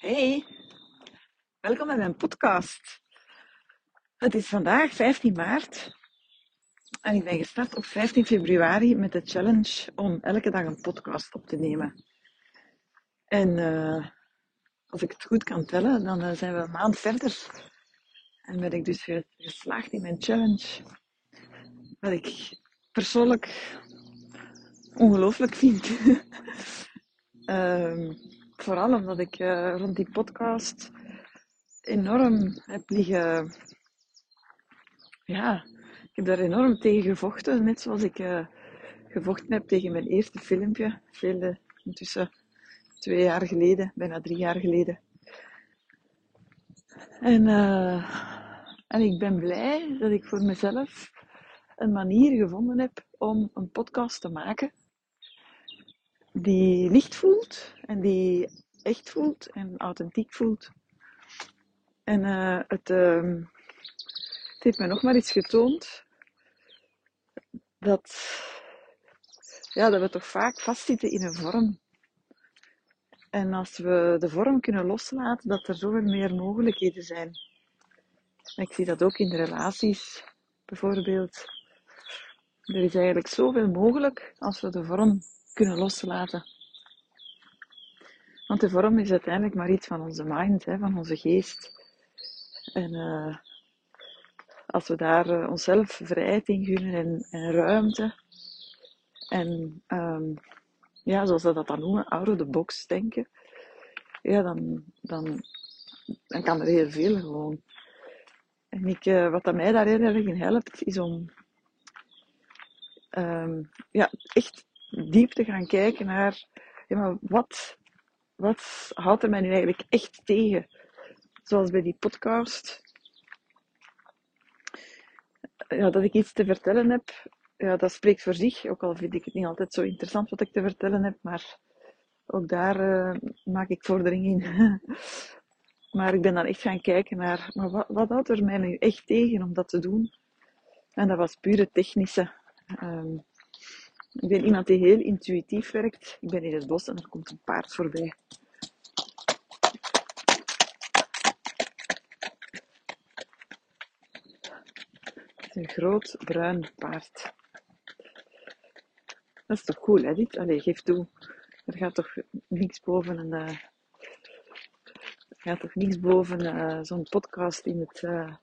Hey, welkom bij mijn podcast. Het is vandaag 15 maart en ik ben gestart op 15 februari met de challenge om elke dag een podcast op te nemen. En uh, als ik het goed kan tellen, dan uh, zijn we een maand verder en ben ik dus geslaagd in mijn challenge. Wat ik persoonlijk ongelooflijk vind. um, Vooral omdat ik uh, rond die podcast enorm heb liggen. Ja, ik heb daar enorm tegen gevochten. Net zoals ik uh, gevochten heb tegen mijn eerste filmpje. Veel, intussen twee jaar geleden, bijna drie jaar geleden. En, uh, en ik ben blij dat ik voor mezelf een manier gevonden heb om een podcast te maken die licht voelt en die echt voelt en authentiek voelt. En het, uh, het heeft mij nog maar iets getoond dat, ja, dat we toch vaak vastzitten in een vorm. En als we de vorm kunnen loslaten, dat er zoveel meer mogelijkheden zijn. Ik zie dat ook in de relaties, bijvoorbeeld. Er is eigenlijk zoveel mogelijk als we de vorm kunnen loslaten. Want de vorm is uiteindelijk maar iets van onze mind, hè, van onze geest. En uh, als we daar uh, onszelf vrijheid in gunnen en, ruimte. En um, ja, zoals we dat dan noemen, out of the box denken. Ja, dan, dan, dan kan er heel veel gewoon. En ik, uh, wat dat mij daar heel erg in helpt, is om um, ja, echt diep te gaan kijken naar ja, maar wat, wat houdt er mij nu eigenlijk echt tegen? Zoals bij die podcast. Ja, dat ik iets te vertellen heb, ja, dat spreekt voor zich. Ook al vind ik het niet altijd zo interessant wat ik te vertellen heb, maar ook daar uh, maak ik vordering in. maar ik ben dan echt gaan kijken naar, maar wat, wat houdt er mij nu echt tegen om dat te doen? En dat was pure technische. Um, ik ben iemand die heel intuïtief werkt. Ik ben in het bos en er komt een paard voorbij. Een groot bruin paard. Dat is toch cool, hè, dit? Allee, geef toe. Er gaat toch niks boven een... Uh, er gaat toch niks boven uh, zo'n podcast in het... Uh,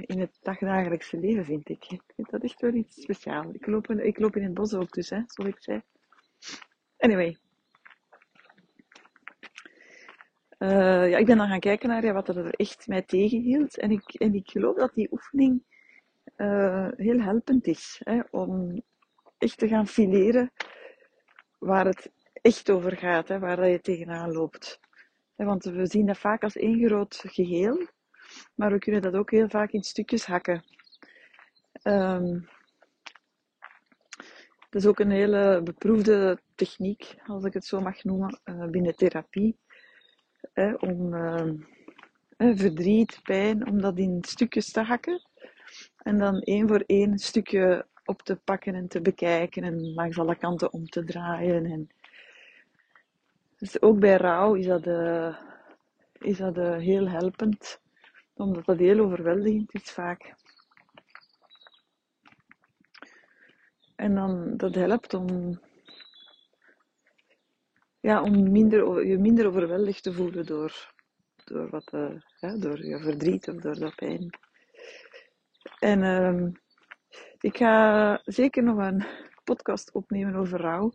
in het dagdagelijkse leven, vind ik. Ik vind dat echt wel iets speciaals. Ik loop, in, ik loop in het bos ook dus, hè, zoals ik zei. Anyway. Uh, ja, ik ben dan gaan kijken naar ja, wat er echt mij tegenhield. En ik, en ik geloof dat die oefening uh, heel helpend is. Hè, om echt te gaan fileren waar het echt over gaat. Hè, waar je tegenaan loopt. want we zien dat vaak als één groot geheel. Maar we kunnen dat ook heel vaak in stukjes hakken. Um, dat is ook een hele beproefde techniek, als ik het zo mag noemen, uh, binnen therapie. Om uh, verdriet, pijn, om dat in stukjes te hakken. En dan één voor één stukje op te pakken en te bekijken en langs alle kanten om te draaien. En dus ook bij rouw is dat, uh, is dat heel helpend omdat dat heel overweldigend is vaak. En dan, dat helpt om, ja, om minder, je minder overweldigd te voelen door, door, wat, ja, door je verdriet of door dat pijn. En uh, ik ga zeker nog een podcast opnemen over rouw,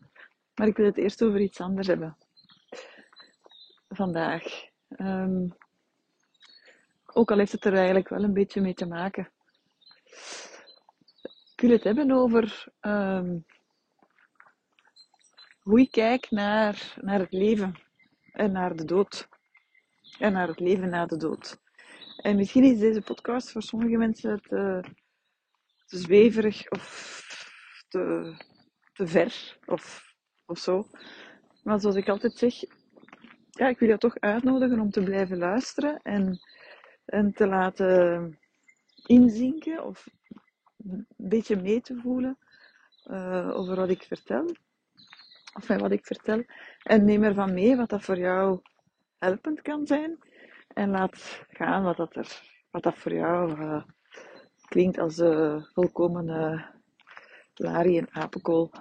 maar ik wil het eerst over iets anders hebben. Vandaag. Um, ook al heeft het er eigenlijk wel een beetje mee te maken. Ik wil het hebben over um, hoe ik kijk naar, naar het leven en naar de dood. En naar het leven na de dood. En misschien is deze podcast voor sommige mensen te, te zweverig of te, te ver of, of zo. Maar zoals ik altijd zeg, ja, ik wil je toch uitnodigen om te blijven luisteren en en te laten inzinken of een beetje mee te voelen uh, over wat ik vertel. of wat ik vertel. En neem ervan mee wat dat voor jou helpend kan zijn. En laat gaan wat dat, er, wat dat voor jou uh, klinkt als uh, volkomen uh, en apenkool.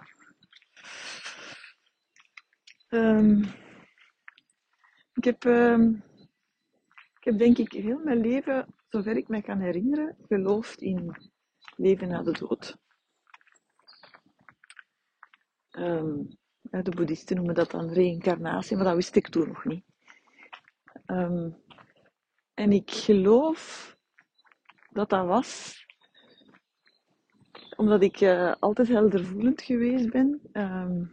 Um, ik, heb, um, ik heb denk ik heel mijn leven, zover ik me kan herinneren, geloofd in leven na de dood. Um, de boeddhisten noemen dat dan reïncarnatie, maar dat wist ik toen nog niet. Um, en ik geloof dat dat was omdat ik uh, altijd heldervoelend geweest ben. Um,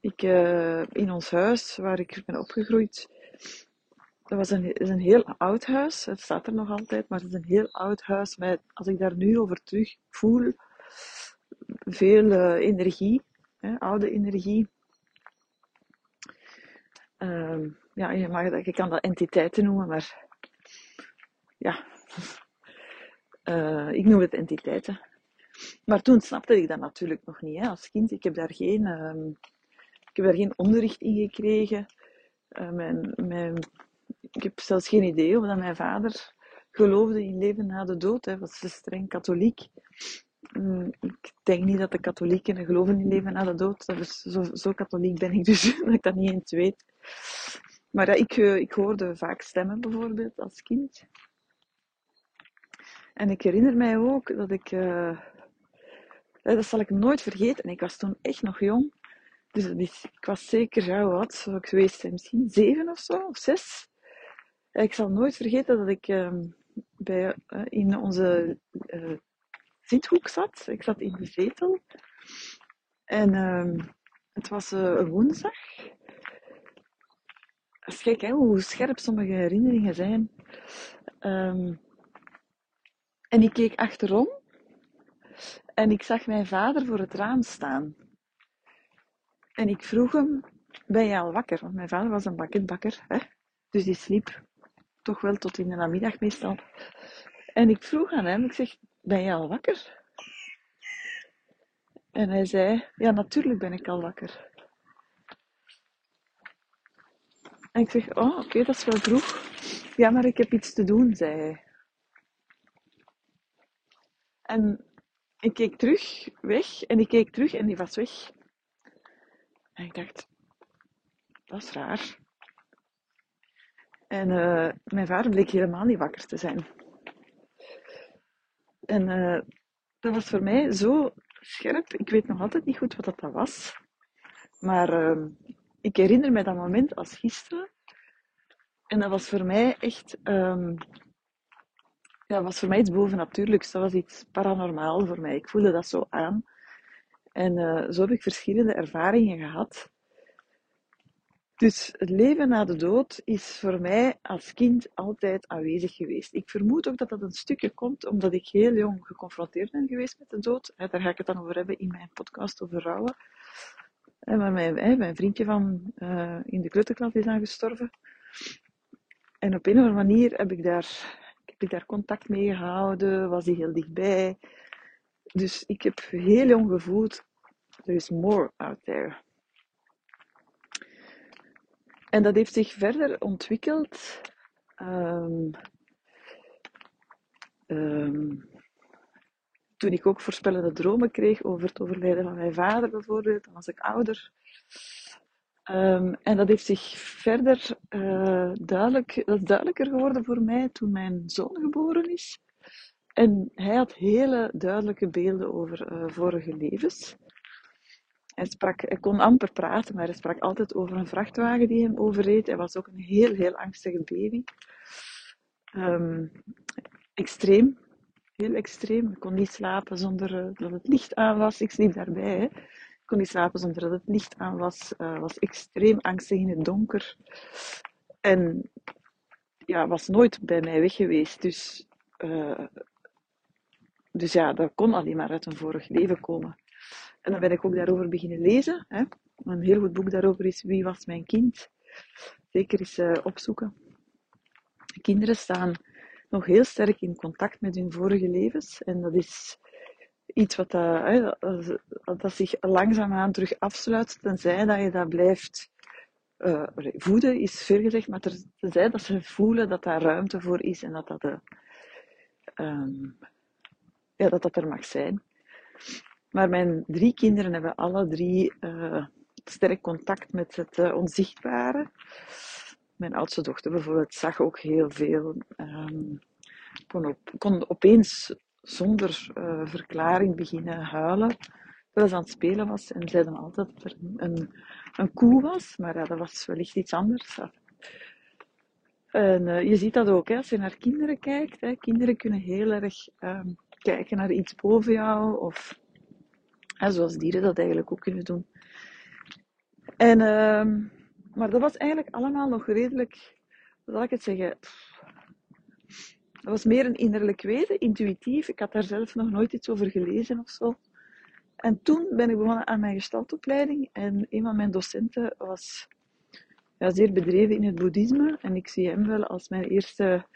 ik, uh, in ons huis waar ik ben opgegroeid, dat was een, is een heel oud huis. Het staat er nog altijd, maar het is een heel oud huis met, als ik daar nu over terug voel, veel uh, energie, hè, oude energie. Um, ja, je, mag, je kan dat entiteiten noemen, maar ja, uh, ik noem het entiteiten. Maar toen snapte ik dat natuurlijk nog niet hè, als kind. Ik heb daar geen, um, ik heb daar geen onderricht in gekregen. Uh, mijn, mijn, ik heb zelfs geen idee of dat mijn vader geloofde in leven na de dood. Hij was streng katholiek. Mm, ik denk niet dat de katholieken geloven in leven na de dood. Dat is, zo, zo katholiek ben ik dus dat ik dat niet eens weet. Maar ik, eh, ik hoorde vaak stemmen bijvoorbeeld als kind. En ik herinner mij ook dat ik, uh, dat zal ik nooit vergeten. En ik was toen echt nog jong. Dus ik was zeker, ja, wat zou ik geweest zijn? Misschien zeven of zo, of zes. En ik zal nooit vergeten dat ik uh, bij, uh, in onze zithoek zat. Ik zat in de zetel. En ehm, het was woensdag. Het is gek hè, hoe scherp sommige herinneringen zijn. Um, en ik keek achterom en ik zag mijn vader voor het raam staan. En ik vroeg hem, ben je al wakker? Want mijn vader was een bakketbakker, hè? dus die sliep toch wel tot in de namiddag meestal. En ik vroeg aan hem, ik zeg, ben je al wakker? En hij zei, ja natuurlijk ben ik al wakker. En ik zeg, oh oké, dat is wel vroeg. Ja, maar ik heb iets te doen, zei hij. En ik keek terug, weg, en ik keek terug en die was weg. En ik dacht, dat is raar. En uh, mijn vader bleek helemaal niet wakker te zijn. En uh, dat was voor mij zo scherp. Ik weet nog altijd niet goed wat dat was. Maar uh, ik herinner me dat moment als gisteren. En dat was voor mij echt um, ja, was voor mij iets bovennatuurlijks. Dat was iets paranormaal voor mij. Ik voelde dat zo aan. En uh, zo heb ik verschillende ervaringen gehad. Dus het leven na de dood is voor mij als kind altijd aanwezig geweest. Ik vermoed ook dat dat een stukje komt omdat ik heel jong geconfronteerd ben geweest met de dood. Daar ga ik het dan over hebben in mijn podcast over rouwen. Maar mijn, mijn vriendje van uh, in de kleuterklas is aan gestorven. En op een of andere manier heb ik daar heb ik daar contact mee gehouden? Was hij heel dichtbij? Dus ik heb heel jong gevoeld, er is more out there. En dat heeft zich verder ontwikkeld. Um, um, toen ik ook voorspellende dromen kreeg over het overlijden van mijn vader bijvoorbeeld, dan was ik ouder. Um, en dat heeft zich verder uh, duidelijk, is duidelijker geworden voor mij toen mijn zoon geboren is. En hij had hele duidelijke beelden over uh, vorige levens. Hij, sprak, hij kon amper praten, maar hij sprak altijd over een vrachtwagen die hem overreed. Hij was ook een heel, heel angstige baby. Um, extreem, heel extreem. Ik kon niet slapen zonder dat het licht aan was. Ik sliep daarbij. Hè kon niet slapen zonder dat het licht aan was. Uh, was extreem angstig in het donker. En ja, was nooit bij mij weg geweest. Dus, uh, dus ja, dat kon alleen maar uit een vorig leven komen. En dan ben ik ook daarover beginnen lezen. Hè. Een heel goed boek daarover is Wie was mijn kind? Zeker eens uh, opzoeken. Kinderen staan nog heel sterk in contact met hun vorige levens. En dat is iets wat dat, dat, dat zich langzaamaan terug afsluit, tenzij dat je dat blijft uh, voeden, is veel gezegd, maar tenzij dat ze voelen dat daar ruimte voor is en dat dat, de, um, ja, dat, dat er mag zijn. Maar mijn drie kinderen hebben alle drie uh, sterk contact met het uh, onzichtbare. Mijn oudste dochter bijvoorbeeld zag ook heel veel. Um, kon, op, kon opeens zonder uh, verklaring beginnen huilen. Terwijl ze aan het spelen was en zei dan altijd dat er een, een koe was. Maar ja, dat was wellicht iets anders. En je ziet dat ook hè, als je naar kinderen kijkt. Hè. Kinderen kunnen heel erg um, kijken naar iets boven jou. Of hè, zoals dieren dat eigenlijk ook kunnen doen. En, uh, maar dat was eigenlijk allemaal nog redelijk, hoe zal ik het zeggen? Dat was meer een innerlijk weten, intuïtief. Ik had daar zelf nog nooit iets over gelezen of zo. En toen ben ik begonnen aan mijn gestaltopleiding. En een van mijn docenten was ja, zeer bedreven in het boeddhisme. En ik zie hem wel als mijn eerste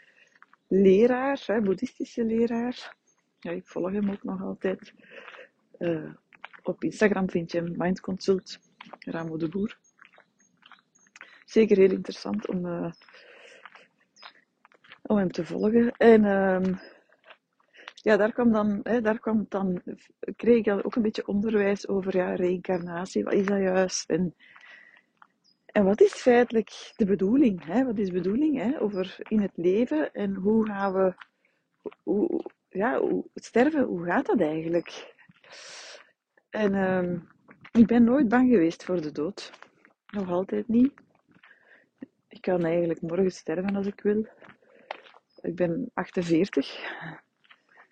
leraar, hè, boeddhistische leraar. Ja, ik volg hem ook nog altijd. Uh, op Instagram vind je hem, Mind Consult, Ramo de Boer. Zeker heel interessant om, uh, om hem te volgen. En uh, ja, daar kwam dan, hè, daar kwam dan, kreeg ik dan ook een beetje onderwijs over ja, reïncarnatie. Wat is dat juist? En, en wat is feitelijk de bedoeling? Hè? Wat is de bedoeling hè? over in het leven en hoe gaan we, hoe, ja, hoe, sterven, hoe gaat dat eigenlijk? En uh, ik ben nooit bang geweest voor de dood. Nog altijd niet. Ik kan eigenlijk morgen sterven als ik wil. Ik ben 48.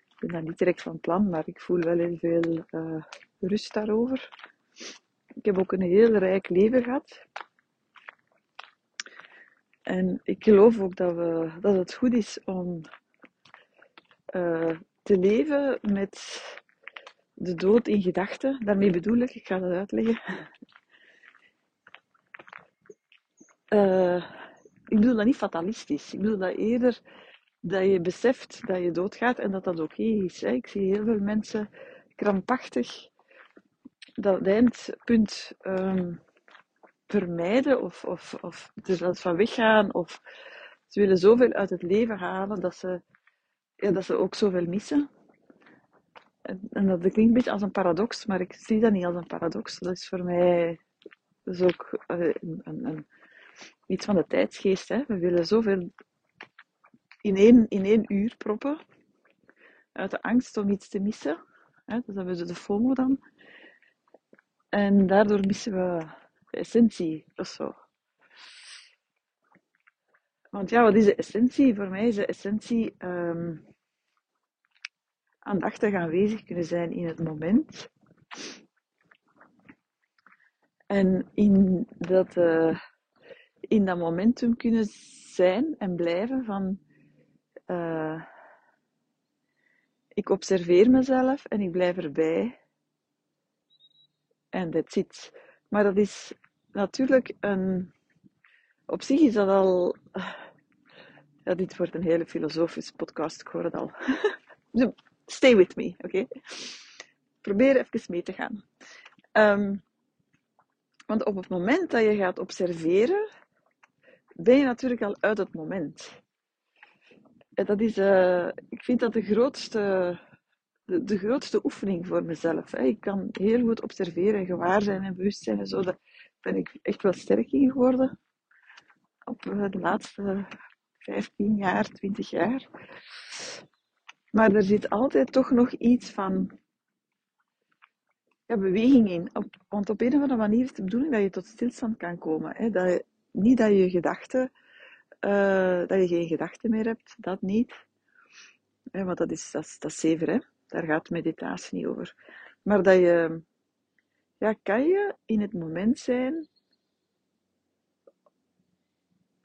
Ik ben daar niet direct van plan, maar ik voel wel heel veel uh, rust daarover. Ik heb ook een heel rijk leven gehad. En ik geloof ook dat, we, dat het goed is om uh, te leven met de dood in gedachten. Daarmee bedoel ik, ik ga dat uitleggen. Uh, ik bedoel dat niet fatalistisch. Ik bedoel dat eerder dat je beseft dat je doodgaat en dat dat oké is. Hè. Ik zie heel veel mensen krampachtig dat eindpunt um, vermijden of, of, of er zelfs van weggaan. Of ze willen zoveel uit het leven halen dat ze, ja, dat ze ook zoveel missen. En, dat klinkt een beetje als een paradox, maar ik zie dat niet als een paradox. Dat is voor mij dat ook een, een, iets van de tijdsgeest. Hè. We willen zoveel in één, in één uur proppen. Uit de angst om iets te missen. Hè. Dus hebben we de FOMO dan. En daardoor missen we de essentie of zo. Want ja, wat is de essentie? Voor mij is de essentie um, aandachtig aanwezig kunnen zijn in het moment. En in dat, uh, in dat momentum kunnen zijn en blijven van uh, ik observeer mezelf en ik blijf erbij. En that's it. Maar dat is natuurlijk een. Op zich is dat al. Ja, dit wordt een hele filosofische podcast, ik hoor het al. Stay with me, oké? Probeer even mee te gaan. Um, want op het moment dat je gaat observeren, ben je natuurlijk al uit het moment. En dat is, uh, ik vind dat de grootste, de, grootste oefening voor mezelf. Hè. Ik kan heel goed observeren en gewaar zijn en bewust zijn en zo. Daar ben ik echt wel sterk in geworden. Op uh, de laatste 15 jaar, 20 jaar. Maar er zit altijd toch nog iets van ja, beweging in. Want op een of andere manier is de bedoeling dat je tot stilstand kan komen. Hè? Dat niet dat je gedachten, uh, dat je geen gedachten meer hebt, dat niet. Want dat is, dat dat is hè? daar gaat meditatie niet over. Maar dat je, ja, kan je in het moment zijn,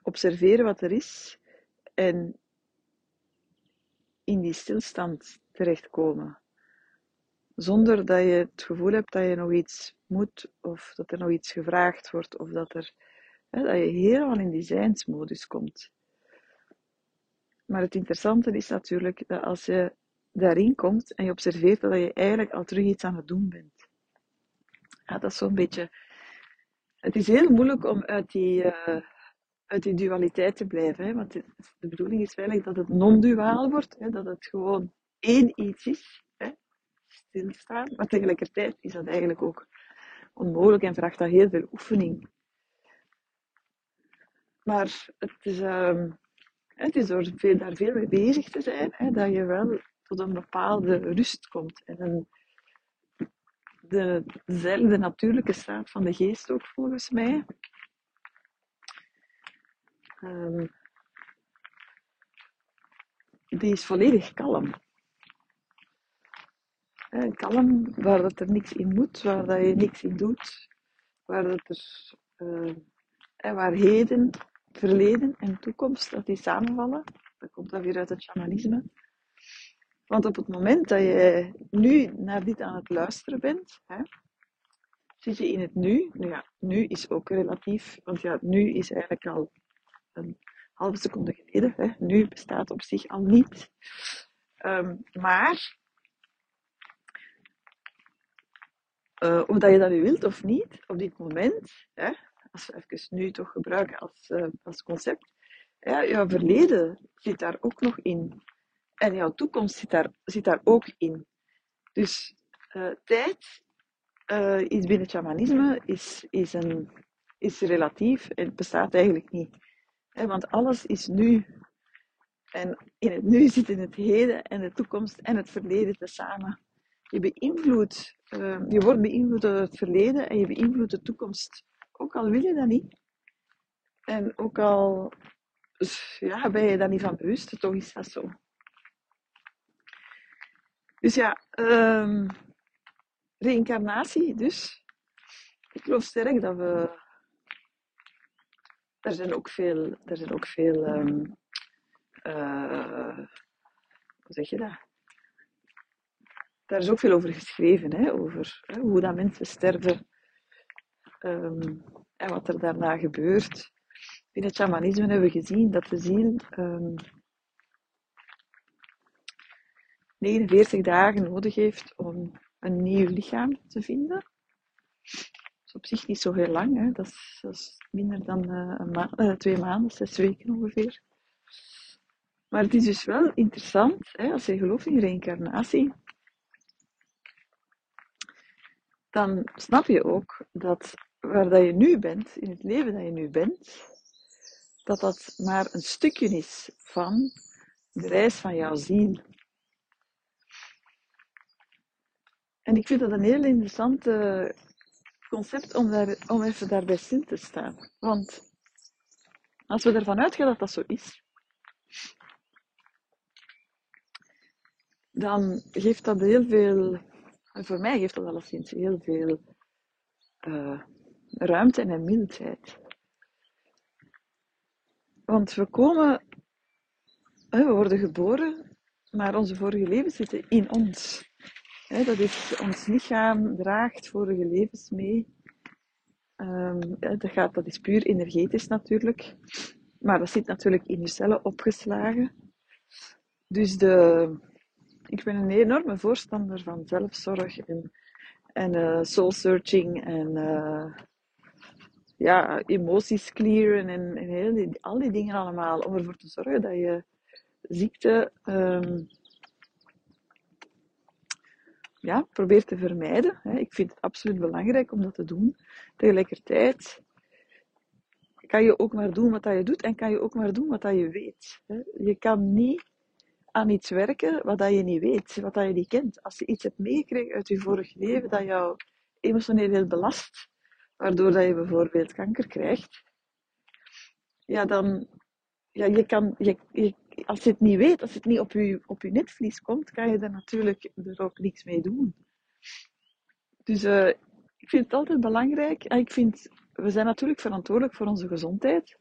observeren wat er is en in die stilstand terechtkomen. Zonder dat je het gevoel hebt dat je nog iets moet, of dat er nog iets gevraagd wordt, of dat, er, hè, dat je helemaal in die zijnsmodus komt. Maar het interessante is natuurlijk dat als je daarin komt en je observeert dat je eigenlijk al terug iets aan het doen bent. Ja, dat is zo'n beetje. Het is heel moeilijk om uit die, uh, uit die dualiteit te blijven. Hè? Want de bedoeling is eigenlijk dat het non-duaal wordt, hè? dat het gewoon één iets is, hè? stilstaan. Maar tegelijkertijd is dat eigenlijk ook onmogelijk en vraagt dat heel veel oefening. Maar het is, uh, het is door veel, daar veel mee bezig te zijn, hè, dat je wel tot een bepaalde rust komt. En een, de, dezelfde natuurlijke staat van de geest ook volgens mij. Um, die is volledig kalm. En kalm, waar dat er niks in moet, waar dat je niks in doet, waar dat er, uh, waar heden verleden en toekomst, dat die samenvallen. Dat komt dan weer uit het shamanisme. Want op het moment dat je nu naar dit aan het luisteren bent, hè, zit je in het nu. Nou ja, nu is ook relatief, want ja, nu is eigenlijk al een halve seconde geleden. Hè. Nu bestaat op zich al niet. Um, maar, uh, of dat je dat nu wilt of niet, op dit moment, hè, als we even nu toch gebruiken als, uh, als concept, jouw verleden zit daar ook nog in. En jouw toekomst zit daar, zit daar ook in. Dus uh, tijd is binnen shamanisme is, is, een, is relatief en bestaat eigenlijk niet. Want alles is nu. En in het nu zitten het heden en de toekomst en het verleden tezamen. Je beïnvloedt, uh, je wordt beïnvloed door het verleden en je beïnvloedt de toekomst ook al wil je dat niet. En ook al ja, ben je daar niet van bewust, toch is dat zo. Dus ja, um, reïncarnatie dus. Ik geloof sterk dat we... Er zijn ook veel... Er zijn ook veel um, uh, hoe zeg je dat? Daar is ook veel over geschreven, hè, over hè, hoe dat mensen sterven um, en wat er daarna gebeurt. In het shamanisme hebben we gezien dat de ziel um, 49 dagen nodig heeft om een nieuw lichaam te vinden. Is op zich niet zo heel lang, hè? Dat, is, is minder dan ma uh, twee maanden, zes weken ongeveer. Maar het is dus wel interessant, hè, als je gelooft in reïncarnatie, dan snap je ook dat waar dat je nu bent, in het leven dat je nu bent, dat dat maar een stukje is van de reis van jouw ziel. En ik vind dat een heel interessant concept om, daar, om even daarbij stil te staan. Want als we ervan uitgaan dat dat zo is, dan geeft dat heel veel, voor mij geeft dat alleszins heel veel uh, ruimte en mildheid. Want we komen, we worden geboren, maar onze vorige levens zitten in ons. Dat is, ons lichaam draagt vorige levens mee. Um, dat, gaat, dat is puur energetisch natuurlijk. Maar dat zit natuurlijk in je cellen opgeslagen. Dus de, ik ben een enorme voorstander van zelfzorg en, en uh, soul searching en uh, ja, emoties clearen en, en heel die, al die dingen allemaal. Om ervoor te zorgen dat je ziekte um, ja, probeert te vermijden. Ik vind het absoluut belangrijk om dat te doen. Tegelijkertijd kan je ook maar doen wat je doet en kan je ook maar doen wat je weet. Je kan niet aan iets werken wat je niet weet, wat je niet kent. Als je iets hebt meegekregen uit je vorig leven dat jou emotioneel heel belast, waardoor dat je bijvoorbeeld kanker krijgt, ja, dan, ja, je kan, je, als je het niet weet, als het niet op je, op je netvlies komt, kan je er natuurlijk er ook niks mee doen. Dus uh, ik vind het altijd belangrijk. En ik vind, we zijn natuurlijk verantwoordelijk voor onze gezondheid.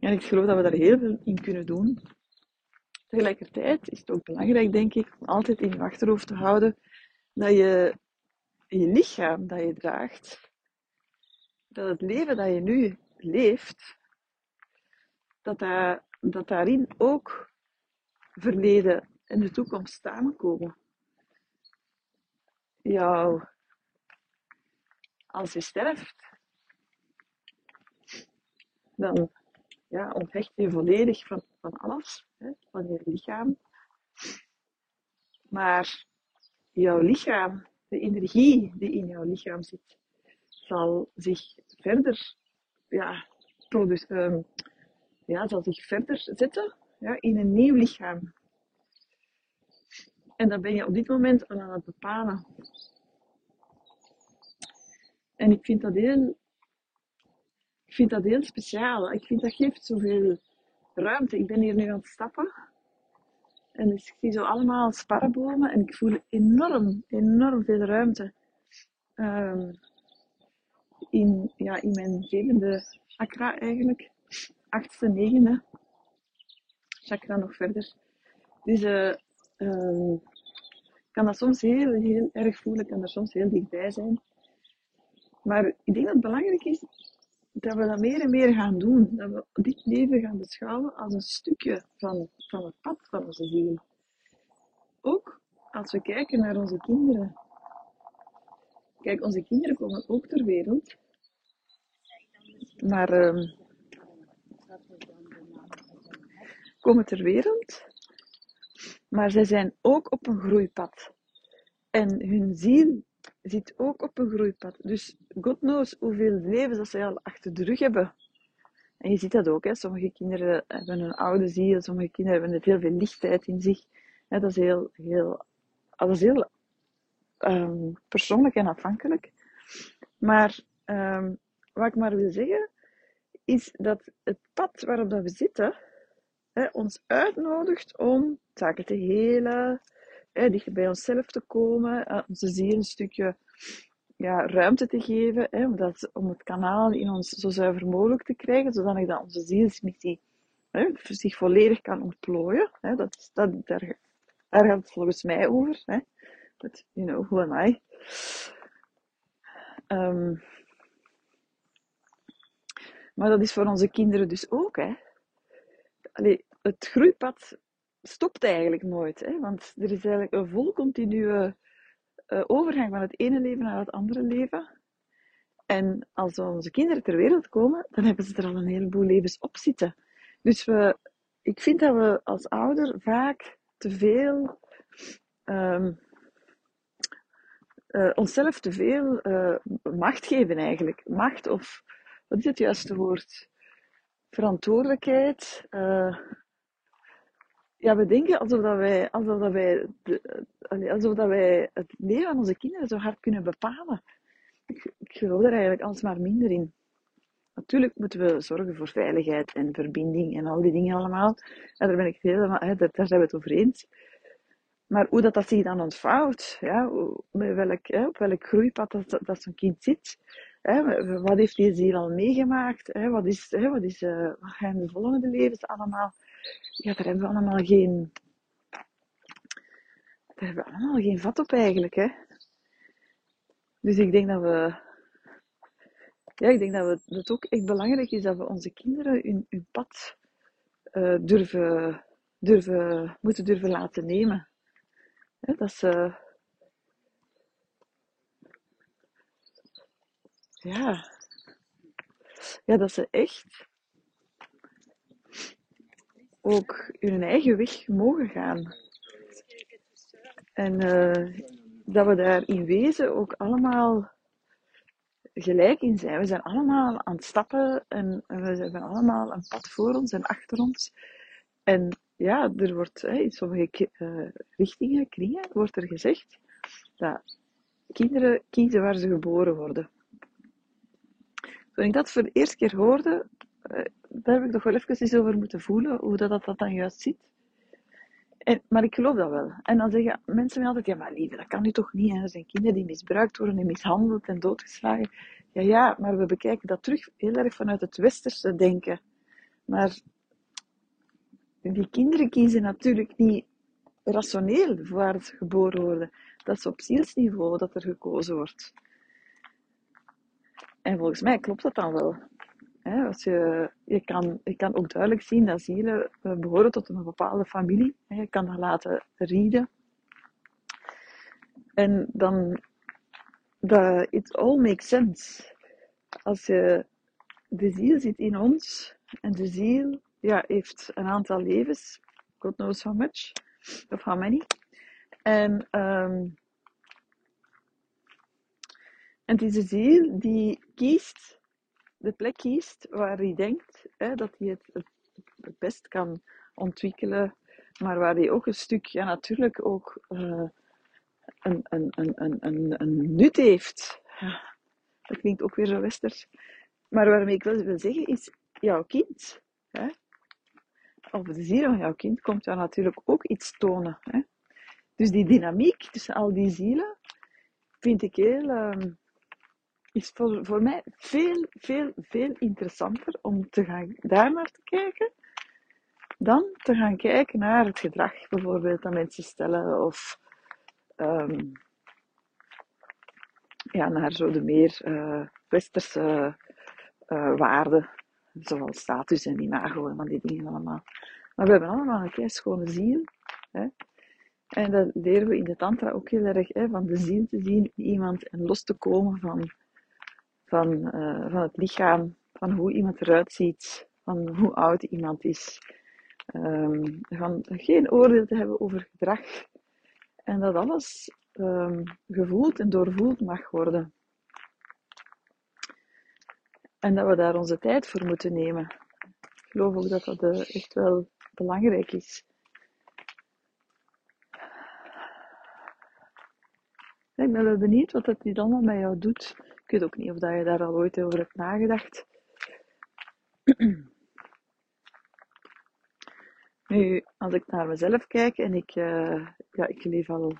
En ik geloof dat we daar heel veel in kunnen doen. Tegelijkertijd is het ook belangrijk, denk ik, om altijd in je achterhoofd te houden dat je je lichaam dat je draagt, dat het leven dat je nu leeft, dat, dat, dat daarin ook verleden en de toekomst samenkomen. Jou, als je sterft, dan ja, onthecht je volledig van, van alles, hè, van je lichaam. Maar jouw lichaam, de energie die in jouw lichaam zit, zal zich verder, ja, um, ja, zal zich verder zetten ja, in een nieuw lichaam. En dat ben je op dit moment aan het bepalen. En ik vind dat heel, ik vind dat heel speciaal. Ik vind dat geeft zoveel ruimte. Ik ben hier nu aan het stappen. En ik zie zo allemaal sparrenbomen en ik voel enorm, enorm veel ruimte. Um, in, ja, in mijn zevende chakra eigenlijk. Achtste, negende chakra nog verder. Dus uh, kan dat soms heel, heel erg voelen, kan er soms heel dichtbij zijn. Maar ik denk dat het belangrijk is dat we dat meer en meer gaan doen. Dat we dit leven gaan beschouwen als een stukje van, van het pad van onze ziel. Ook als we kijken naar onze kinderen. Kijk, onze kinderen komen ook ter wereld. Maar um, komen ter wereld. Maar zij zijn ook op een groeipad. En hun ziel zit ook op een groeipad. Dus God knows hoeveel levens dat zij al achter de rug hebben. En je ziet dat ook, hè. sommige kinderen hebben een oude ziel, sommige kinderen hebben heel veel lichtheid in zich. dat is heel, heel, dat is heel um, persoonlijk en afhankelijk. Maar um, wat ik maar wil zeggen, is dat het pad waarop dat we zitten, hè, ons uitnodigt om zaken te helen, hè, dichter bij onszelf te komen, onze ziel een stukje ja, ruimte te geven, hè, om, dat, om het kanaal in ons zo zuiver mogelijk te krijgen, zodat dat onze zielsmissie hè, zich volledig kan ontplooien. Hè, dat, dat, daar, gaat het volgens mij over. Hè. You know, who am I? Um, maar dat is voor onze kinderen dus ook. Hè. Allee, het groeipad stopt eigenlijk nooit. Hè? Want er is eigenlijk een vol continue uh, overgang van het ene leven naar het andere leven. En als onze kinderen ter wereld komen, dan hebben ze er al een heleboel levens op zitten. Dus we, ik vind dat we als ouder vaak te veel um, uh, onszelf te veel uh, macht geven eigenlijk. Macht of, wat is het juiste woord? Verantwoordelijkheid. Uh, ja, we denken alsof, dat wij, alsof, dat wij, alsof dat wij het leven van onze kinderen zo hard kunnen bepalen. Ik, ik geloof er eigenlijk alsmaar minder in. Natuurlijk moeten we zorgen voor veiligheid en verbinding en al die dingen allemaal. En daar ben ik helemaal, hè, daar, daar zijn we het over eens. Maar hoe dat, dat zich dan ontvouwt, ja, met welk, hè, op welk groeipad dat, dat zo'n kind zit, hè, wat heeft die ziel al meegemaakt, hè, wat, is, hè, wat, is, uh, wat gaan de volgende levens allemaal ja, daar hebben we allemaal geen, daar hebben we allemaal geen vat op eigenlijk, hè. Dus ik denk dat we, ja, ik denk dat we, het ook echt belangrijk is dat we onze kinderen hun, hun pad uh, durven, durven, moeten durven laten nemen. Dat ze, ja, ja, dat ze echt ook hun eigen weg mogen gaan. En uh, dat we daar in wezen ook allemaal gelijk in zijn. We zijn allemaal aan het stappen en we hebben allemaal een pad voor ons en achter ons. En ja, er wordt in sommige uh, richtingen, kringen, wordt er gezegd dat kinderen kiezen waar ze geboren worden. Toen ik dat voor de eerste keer hoorde, eh, daar heb ik nog wel even eens over moeten voelen, hoe dat, dat, dan juist zit. En, maar ik geloof dat wel. En dan zeggen mensen mij altijd, ja maar lieve, dat kan nu toch niet. Er zijn kinderen die misbruikt worden en mishandeld en doodgeslagen. Ja, ja, maar we bekijken dat terug heel erg vanuit het westerse denken. Maar die kinderen kiezen natuurlijk niet rationeel waar ze geboren worden. Dat is op zielsniveau dat er gekozen wordt. En volgens mij klopt dat dan wel. Hè, als je, je, kan, je kan ook duidelijk zien dat zielen eh, behoren tot een bepaalde familie. Hè, je kan dat laten rieden. En dan, dat it all makes sense. Als je, de ziel zit in ons en de ziel ja, heeft een aantal levens, God knows how much, of how many. En, um, en het is de ziel die kiest, de plek kiest waar hij denkt hè, dat hij het, het, het, best kan ontwikkelen, maar waar hij ook een stuk, ja natuurlijk ook uh, een, een, een, een, een, nut heeft. Dat klinkt ook weer zo westers. Maar waarmee ik wel wil zeggen is, jouw kind, hè, of de ziel van jouw kind, komt jou natuurlijk ook iets tonen. Hè. Dus die dynamiek tussen al die zielen vind ik heel, uh, is voor, voor mij veel, veel, veel interessanter om te gaan daar naar te kijken, dan te gaan kijken naar het gedrag bijvoorbeeld dat mensen stellen of um, ja, naar zo de meer uh, westerse uh, waarden, zoals status en imago en van die dingen allemaal. Maar we hebben allemaal een kei schone ziel. Hè? En dat leren we in de tantra ook heel erg, hè, van de ziel te zien in iemand en los te komen van, van, uh, van het lichaam, van hoe iemand eruit ziet, van hoe oud iemand is. Um, van geen oordeel te hebben over gedrag. En dat alles um, gevoeld en doorvoeld mag worden. En dat we daar onze tijd voor moeten nemen. Ik geloof ook dat dat uh, echt wel belangrijk is. Ik ben wel benieuwd wat dat dit allemaal met jou doet. Ik weet ook niet of je daar al ooit over hebt nagedacht. Nu, als ik naar mezelf kijk en ik, uh, ja, ik leef al,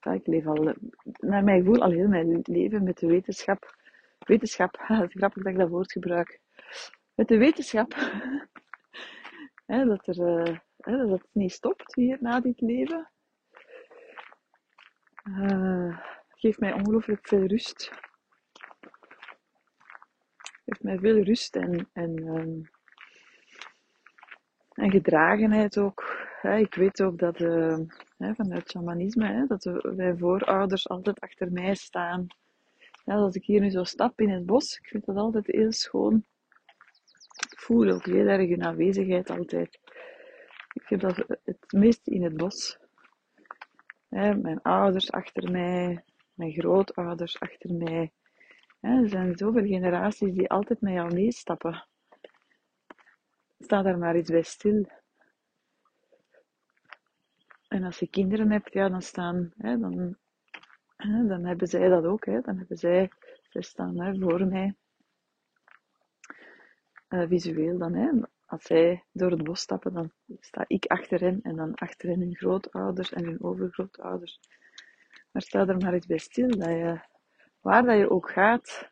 ja, ik leef al, naar mijn gevoel, al heel mijn leven met de wetenschap. Wetenschap, het is grappig dat ik dat woord gebruik. Met de wetenschap hè, dat, er, uh, dat het niet stopt hier na dit leven. Uh, geeft mij ongelooflijk veel rust. Geeft mij veel rust en, en, um, en gedragenheid ook. Ik weet ook dat hè, vanuit shamanisme, hè, dat de, wij voorouders altijd achter mij staan. Ja, als ik hier nu zo stap in het bos, ik vind dat altijd heel schoon. Ik voel ook heel erg hun aanwezigheid altijd. Ik heb dat het meest in het bos mijn ouders achter mij, mijn grootouders achter mij. Er zijn zoveel generaties die altijd met jou meestappen. Sta daar maar eens bij stil. En als je kinderen hebt, ja, dan staan, hè, dan, hè, dan hebben zij dat ook. Hè. Dan hebben zij, zij staan hè, voor mij. Uh, visueel dan. Hè als zij door het bos stappen, dan sta ik achter hen en dan achter hen hun grootouders en hun overgrootouders. Maar sta er maar eens bij stil dat je, waar dat je ook gaat,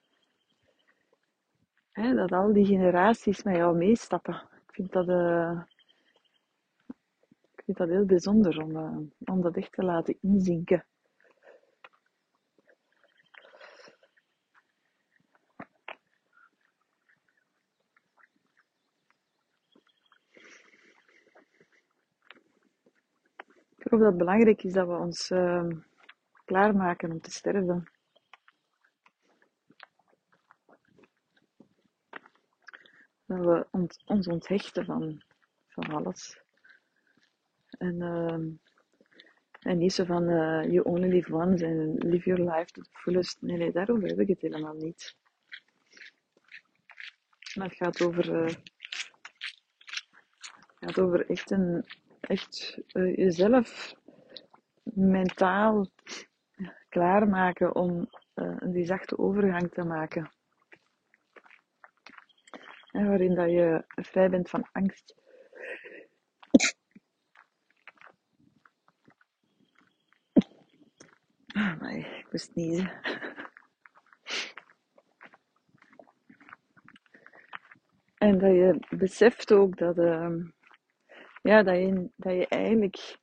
hè, dat al die generaties met jou meestappen. Ik vind dat, uh, ik vind dat heel bijzonder om, uh, om dat echt te laten inzinken. Ik geloof dat het belangrijk is dat we ons uh, klaarmaken om te sterven. We ont, ons onthechten van, van alles. En, uh, en niet zo van uh, you only live once and live your life to the fullest. Nee, nee, daarover heb ik het helemaal niet. Maar het gaat over, uh, het gaat over echt een, echt uh, jezelf mentaal klaarmaken om die zachte overgang te maken. Waarin dat je vrij bent van angst. Ah, nee, ik moest niezen. En dat je beseft ook dat, uh, ja, dat, je, dat je eigenlijk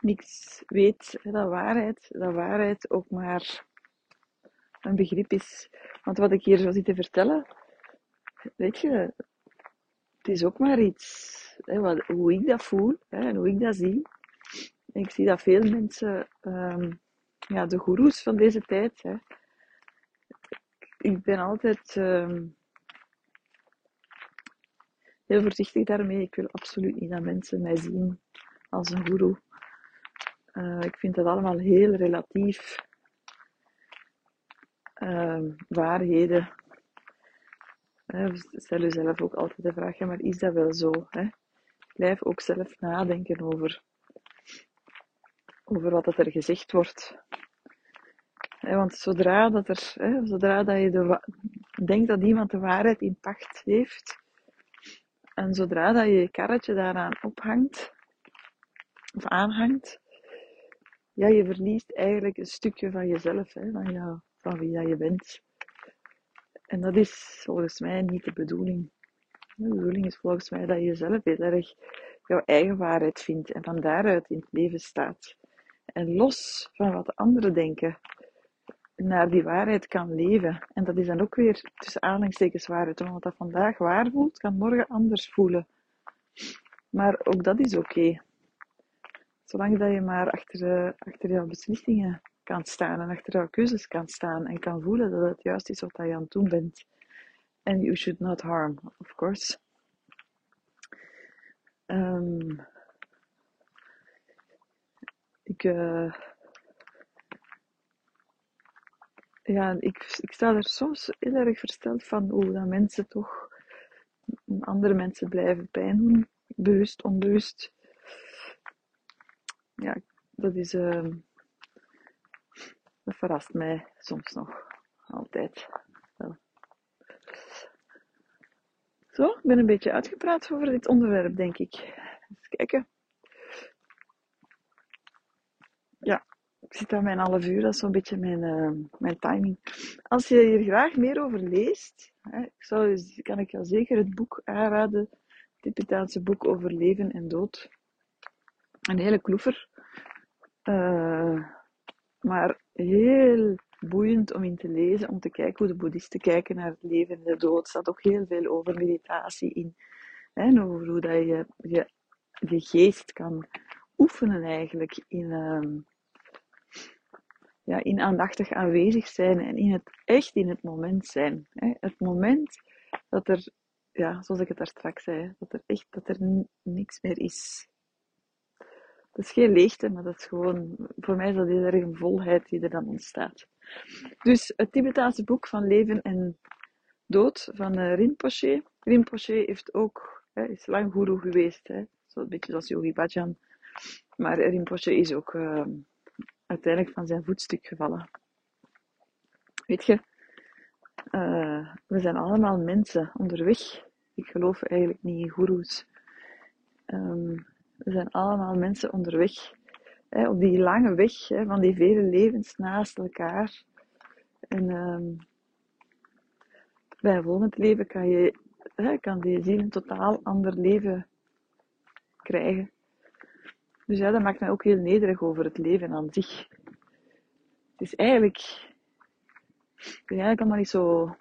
niks weet, dat waarheid, dat waarheid ook maar een begrip is. Want wat ik hier zo zit te vertellen, weet je, het is ook maar iets, hè, hoe ik dat voel hè, en hoe ik dat zie. Ik zie dat veel mensen, um, ja, de goeroes van deze tijd, hè, ik ben altijd um, heel voorzichtig daarmee. Ik wil absoluut niet dat mensen mij zien als een goeroe. Uh, ik vind dat allemaal heel relatief. Uh, waarheden. Stel jezelf ook altijd de vraag, maar is dat wel zo? Hè? Blijf ook zelf nadenken over, over wat er gezegd wordt. want zodra, dat er, zodra dat je de, denkt dat iemand de waarheid in pacht heeft, en zodra dat je je karretje daaraan ophangt, of aanhangt, ja, je verliest eigenlijk een stukje van jezelf, hè, van, ja, van wie dat je bent. En dat is volgens mij niet de bedoeling. De bedoeling is volgens mij dat je jezelf heel erg jouw eigen waarheid vindt en van daaruit in het leven staat. En los van wat anderen denken, naar die waarheid kan leven. En dat is dan ook weer tussen aanhalingstekens waarheid. Want wat dat vandaag waar voelt, kan morgen anders voelen. Maar ook dat is oké. Zolang dat je maar achter, uh, achter jouw beslissingen kan staan en achter jouw keuzes kan staan en kan voelen dat het juist is wat je aan het doen bent. En you should not harm, of course. Um, ik, uh, ja, ik, ik sta er soms heel erg versteld van hoe dat mensen toch andere mensen blijven pijn doen, bewust, onbewust. Ja, dat is, uh, verrast mij soms nog, altijd. Zo, ik ben een beetje uitgepraat over dit onderwerp, denk ik. Eens kijken. Ja, ik zit aan mijn half uur, dat is zo'n beetje mijn, uh, mijn timing. Als je hier graag meer over leest, hè, ik zou, kan ik jou zeker het boek aanraden, het Tibetaanse boek over leven en dood. Een hele kloever. Uh, maar heel boeiend om in te lezen, om te kijken hoe de boeddhisten kijken naar het leven en de dood. Er staat ook heel veel over meditatie in. Hè, en over hoe dat je, je geest kan oefenen eigenlijk in, uh, ja, in aandachtig aanwezig zijn en in het, echt in het moment zijn. Hè. Het moment dat er, ja, zoals ik het daar straks zei, dat er echt dat er niks meer is. Dat is geen leegte, maar dat is gewoon, voor mij is dat heel erg een volheid die er dan ontstaat. Dus het Tibetaanse boek van leven en dood van uh, Rinpoche. Rinpoche heeft ook, hè, is lang guru geweest, hè, zo'n beetje zoals Yogi Bhajan. Maar Rinpoche is ook uh, uiteindelijk van zijn voetstuk gevallen. Weet je, uh, we zijn allemaal mensen onderweg. Ik geloof eigenlijk niet in goeroes. Um, we zijn allemaal mensen onderweg. Hè, op die lange weg hè, van die vele levens naast elkaar. En um, bij een volgend leven kan, je, hè, kan die ziel een totaal ander leven krijgen. Dus ja, dat maakt mij ook heel nederig over het leven aan zich. Het is eigenlijk, het is eigenlijk allemaal niet zo.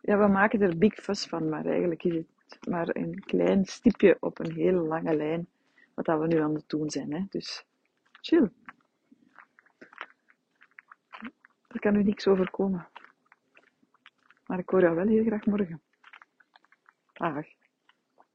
Ja, we maken er big fuss van, maar eigenlijk is het maar een klein stipje op een hele lange lijn, wat dat we nu aan het doen zijn. Hè? Dus chill. Er kan u niks overkomen. Maar ik hoor jou wel heel graag morgen. Dag.